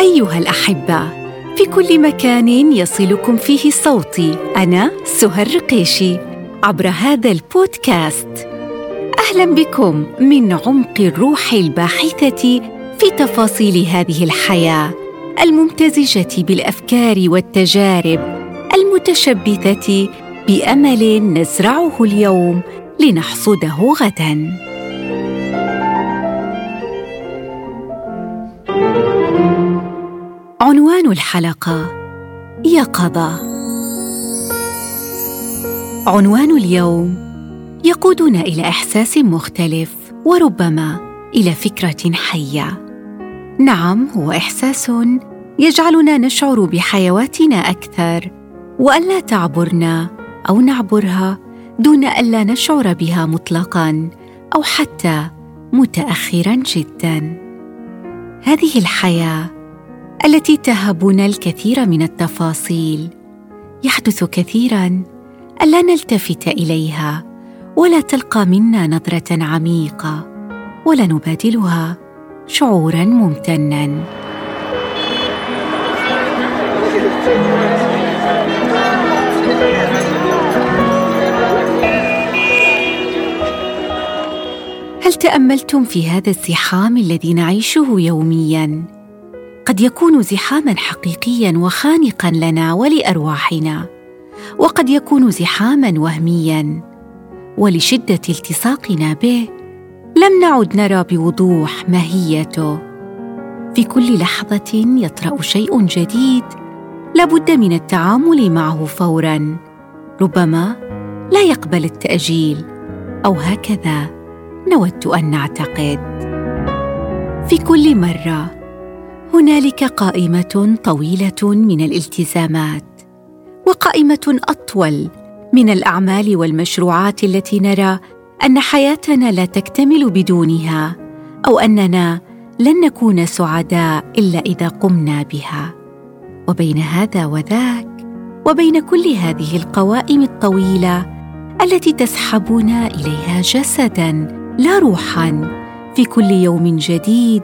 أيها الأحبة في كل مكان يصلكم فيه صوتي. أنا سهى الرقيشي عبر هذا البودكاست. أهلا بكم من عمق الروح الباحثة في تفاصيل هذه الحياة الممتزجة بالأفكار والتجارب المتشبثة بأمل نزرعه اليوم لنحصده غدا. عنوان الحلقة يقظه عنوان اليوم يقودنا إلى إحساس مختلف وربما إلى فكرة حية. نعم هو إحساس يجعلنا نشعر بحيواتنا أكثر والا تعبرنا أو نعبرها دون الا نشعر بها مطلقا أو حتى متاخرا جدا. هذه الحياة التي تهبنا الكثير من التفاصيل. يحدث كثيرا ألا نلتفت إليها ولا تلقى منا نظرة عميقة ولا نبادلها شعورا ممتنا. هل تأملتم في هذا الزحام الذي نعيشه يوميا؟ قد يكون زحاما حقيقيا وخانقا لنا ولأرواحنا وقد يكون زحاما وهميا. ولشدة التصاقنا به لم نعد نرى بوضوح ماهيته. في كل لحظة يطرأ شيء جديد لابد من التعامل معه فورا ربما لا يقبل التأجيل أو هكذا نود أن نعتقد. في كل مرة هنالك قائمة طويلة من الالتزامات وقائمة أطول من الأعمال والمشروعات التي نرى أن حياتنا لا تكتمل بدونها أو أننا لن نكون سعداء إلا إذا قمنا بها. وبين هذا وذاك وبين كل هذه القوائم الطويلة التي تسحبنا إليها جسدا لا روحا في كل يوم جديد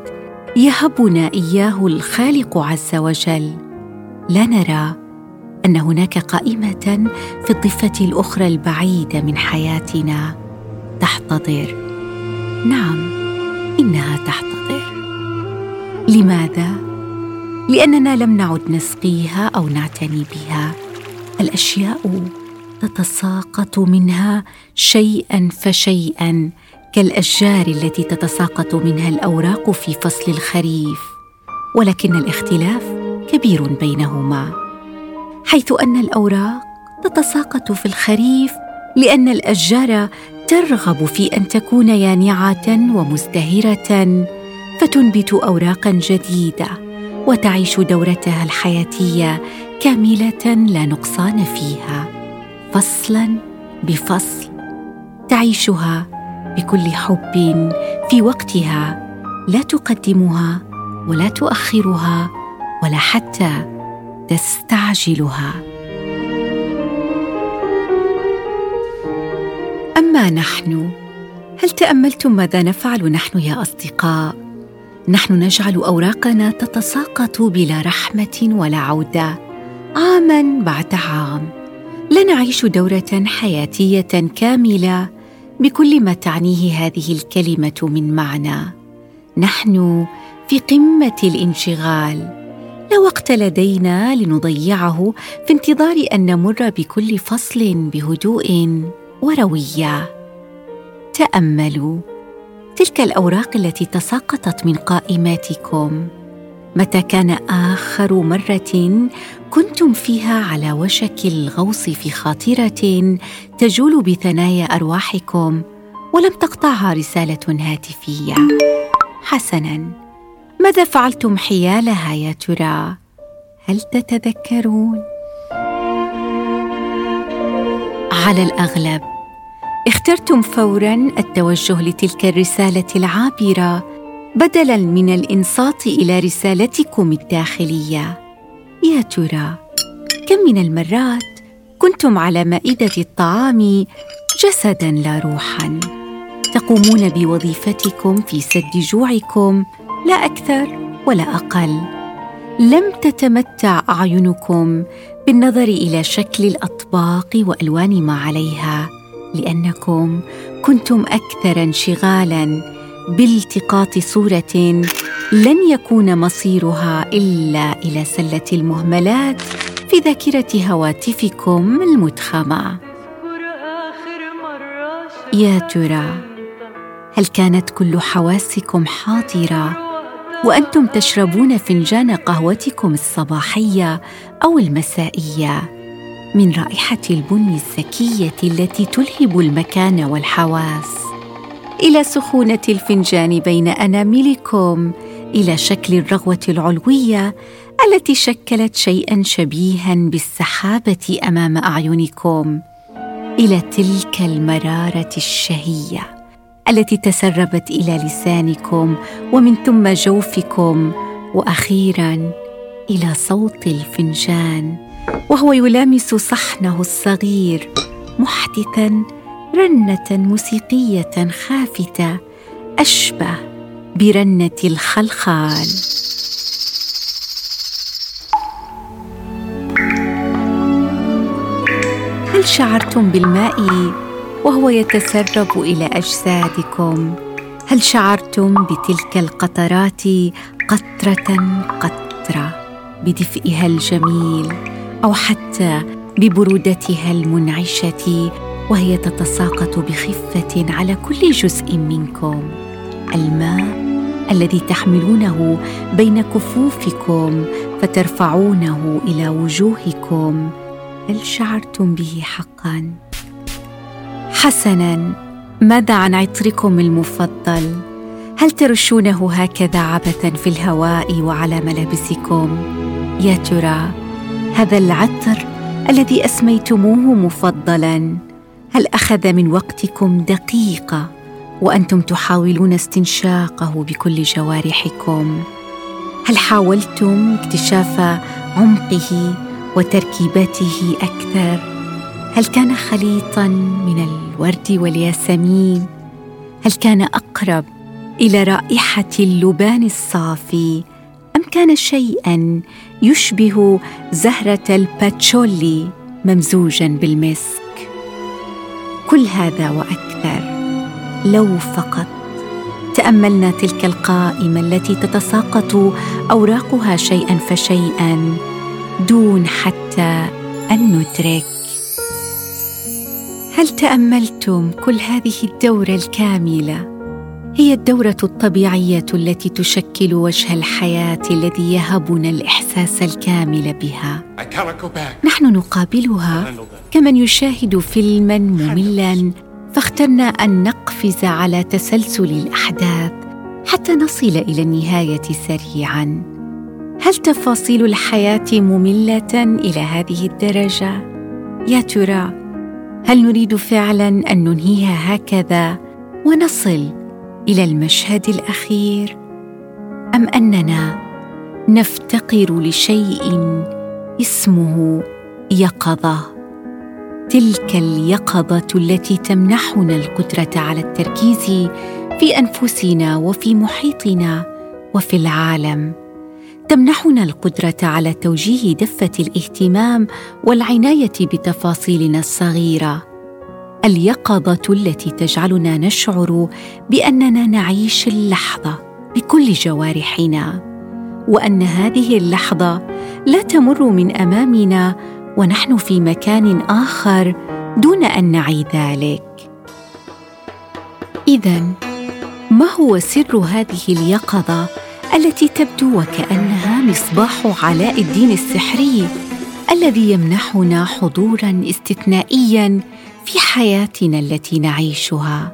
يهبنا إياه الخالق عز وجل. لا نرى أن هناك قائمة في الضفة الأخرى البعيدة من حياتنا. تحتضر. نعم إنها تحتضر. لماذا؟ لأننا لم نعد نسقيها أو نعتني بها. الأشياء تتساقط منها شيئا فشيئا. كالاشجار التي تتساقط منها الأوراق في فصل الخريف ولكن الاختلاف كبير بينهما حيث أن الأوراق تتساقط في الخريف لأن الأشجار ترغب في أن تكون يانعة ومزدهرة فتنبت اوراقا جديدة وتعيش دورتها الحياتية كاملة لا نقصان فيها فصلا بفصل تعيشها بكل حب في وقتها لا تقدمها ولا تؤخرها ولا حتى تستعجلها. أما نحن هل تأملتم ماذا نفعل نحن يا أصدقاء؟ نحن نجعل أوراقنا تتساقط بلا رحمة ولا عودة عاما بعد عام. لا نعيش دورة حياتية كاملة بكل ما تعنيه هذه الكلمة من معنى. نحن في قمة الانشغال. لا وقت لدينا لنضيعه في انتظار أن نمر بكل فصل بهدوء ورويه تأملوا. تلك الأوراق التي تساقطت من قائماتكم. متى كان آخر مرة كنتم فيها على وشك الغوص في خاطرة تجول بثنايا أرواحكم ولم تقطعها رسالة هاتفية؟ حسنا. ماذا فعلتم حيالها يا ترى؟ هل تتذكرون؟ على الأغلب اخترتم فورا التوجه لتلك الرسالة العابرة بدلا من الإنصات إلى رسالتكم الداخلية. يا ترى كم من المرات كنتم على مائدة الطعام جسدا لا روحا؟ تقومون بوظيفتكم في سد جوعكم لا أكثر ولا أقل. لم تتمتع أعينكم بالنظر إلى شكل الأطباق وألوان ما عليها لأنكم كنتم أكثر انشغالا بالتقاط صورة لن يكون مصيرها إلا إلى سلة المهملات في ذاكرة هواتفكم المدخمه يا ترى هل كانت كل حواسكم حاضرة وأنتم تشربون فنجان قهوتكم الصباحية أو المسائية من رائحة البن الزكية التي تلهب المكان والحواس؟ إلى سخونة الفنجان بين أناملكم إلى شكل الرغوة العلوية التي شكلت شيئا شبيها بالسحابة أمام أعينكم إلى تلك المرارة الشهية التي تسربت إلى لسانكم ومن ثم جوفكم وأخيرا إلى صوت الفنجان وهو يلامس صحنه الصغير محدثا رنة موسيقية خافتة أشبه برنة الخلخال. هل شعرتم بالماء وهو يتسرب إلى أجسادكم؟ هل شعرتم بتلك القطرات قطرة قطرة بدفئها الجميل أو حتى ببرودتها المنعشة وهي تتساقط بخفة على كل جزء منكم. الماء الذي تحملونه بين كفوفكم فترفعونه إلى وجوهكم. هل شعرتم به حقا؟ حسنا. ماذا عن عطركم المفضل؟ هل ترشونه هكذا عبثا في الهواء وعلى ملابسكم؟ يا ترى هذا العطر الذي أسميتموه مفضلا. هل أخذ من وقتكم دقيقة وأنتم تحاولون استنشاقه بكل جوارحكم؟ هل حاولتم اكتشاف عمقه وتركيباته أكثر؟ هل كان خليطا من الورد والياسمين؟ هل كان أقرب إلى رائحة اللبان الصافي؟ أم كان شيئا يشبه زهرة الباتشولي ممزوجا بالمسك؟ كل هذا وأكثر. لو فقط تأملنا تلك القائمة التي تتساقط أوراقها شيئا فشيئا دون حتى أن ندرك. هل تأملتم كل هذه الدورة الكاملة؟ هي الدورة الطبيعية التي تشكل وجه الحياة الذي يهبنا الإحساس الكامل بها. نحن نقابلها كمن يشاهد فيلما مملا. فاخترنا أن نقفز على تسلسل الأحداث حتى نصل إلى النهاية سريعا. هل تفاصيل الحياة مملة إلى هذه الدرجة؟ يا ترى هل نريد فعلا أن ننهيها هكذا ونصل إلى المشهد الأخير. أم أننا نفتقر لشيء اسمه يقظة. تلك اليقظة التي تمنحنا القدره على التركيز في أنفسنا وفي محيطنا وفي العالم. تمنحنا القدرة على توجيه دفة الاهتمام والعناية بتفاصيلنا الصغيرة. اليقظة التي تجعلنا نشعر بأننا نعيش اللحظة بكل جوارحنا وأن هذه اللحظة لا تمر من أمامنا ونحن في مكان آخر دون أن نعي ذلك. اذا ما هو سر هذه اليقظة التي تبدو وكأنها مصباح علاء الدين السحري الذي يمنحنا حضورا استثنائيا في حياتنا التي نعيشها.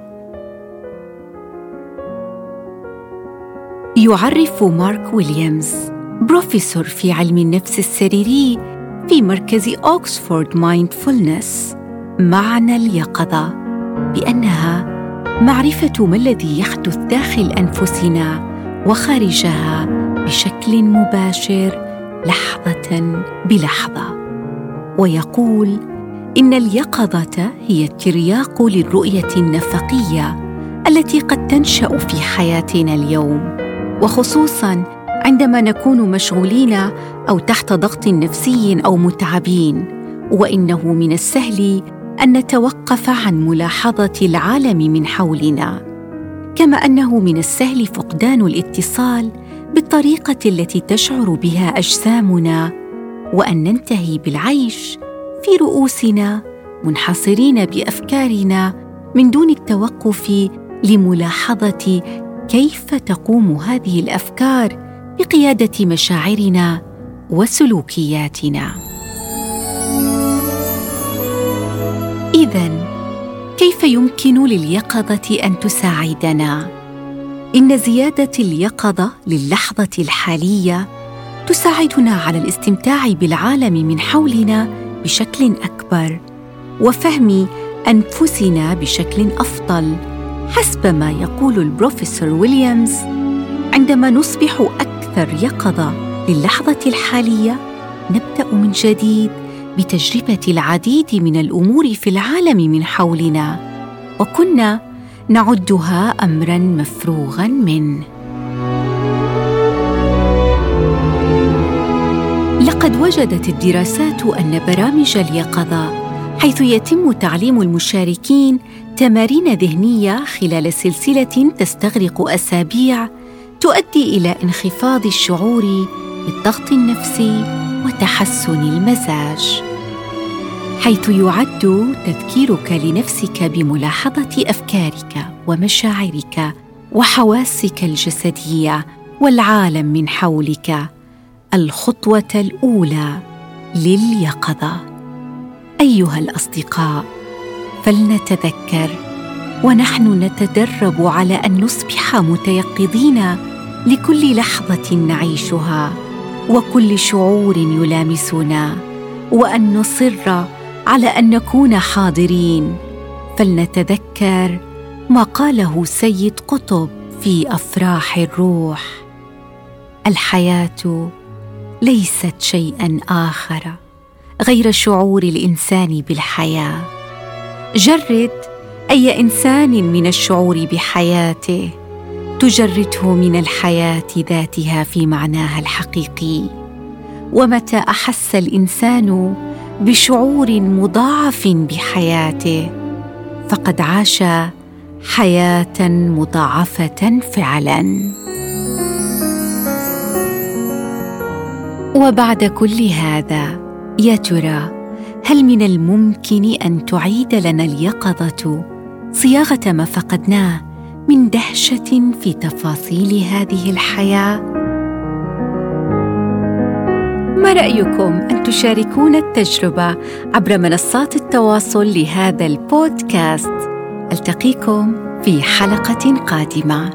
يعرف مارك ويليامز بروفيسور في علم النفس السريري في مركز أوكسفورد mindfulness معنى اليقظة بأنها معرفة ما الذي يحدث داخل أنفسنا وخارجها بشكل مباشر لحظة بلحظة. ويقول إن اليقظة هي الترياق للرؤية النفقية التي قد تنشأ في حياتنا اليوم. وخصوصا عندما نكون مشغولين أو تحت ضغط نفسي أو متعبين. وإنه من السهل أن نتوقف عن ملاحظة العالم من حولنا. كما أنه من السهل فقدان الاتصال بالطريقة التي تشعر بها أجسامنا. وأن ننتهي بالعيش في رؤوسنا منحصرين بأفكارنا من دون التوقف لملاحظة كيف تقوم هذه الأفكار بقيادة مشاعرنا وسلوكياتنا. اذا كيف يمكن لليقظة أن تساعدنا؟ إن زيادة اليقظة للحظة الحالية تساعدنا على الاستمتاع بالعالم من حولنا بشكل أكبر وفهم أنفسنا بشكل أفضل حسب ما يقول البروفيسور ويليامز عندما نصبح أكثر يقظة للحظة الحالية نبدأ من جديد بتجربة العديد من الأمور في العالم من حولنا وكنا نعدها امرا مفروغا منه. وجدت الدراسات أن برامج اليقظة حيث يتم تعليم المشاركين تمارين ذهنية خلال سلسلة تستغرق أسابيع تؤدي إلى انخفاض الشعور بالضغط النفسي وتحسن المزاج. حيث يعد تذكيرك لنفسك بملاحظة أفكارك ومشاعرك وحواسك الجسدية والعالم من حولك. الخطوة الأولى لليقظة. أيها الأصدقاء فلنتذكر ونحن نتدرب على أن نصبح متيقظين لكل لحظة نعيشها وكل شعور يلامسنا وأن نصر على أن نكون حاضرين. فلنتذكر ما قاله سيد قطب في أفراح الروح. الحياة ليست شيئا آخر غير شعور الإنسان بالحياة. جرد أي إنسان من الشعور بحياته تجرده من الحياة ذاتها في معناها الحقيقي. ومتى أحس الإنسان بشعور مضاعف بحياته فقد عاش حياة مضاعفة فعلا. وبعد كل هذا يا ترى هل من الممكن أن تعيد لنا اليقظة صياغة ما فقدناه من دهشة في تفاصيل هذه الحياة؟ ما رأيكم أن تشاركون التجربة عبر منصات التواصل لهذا البودكاست؟ ألتقيكم في حلقة قادمة.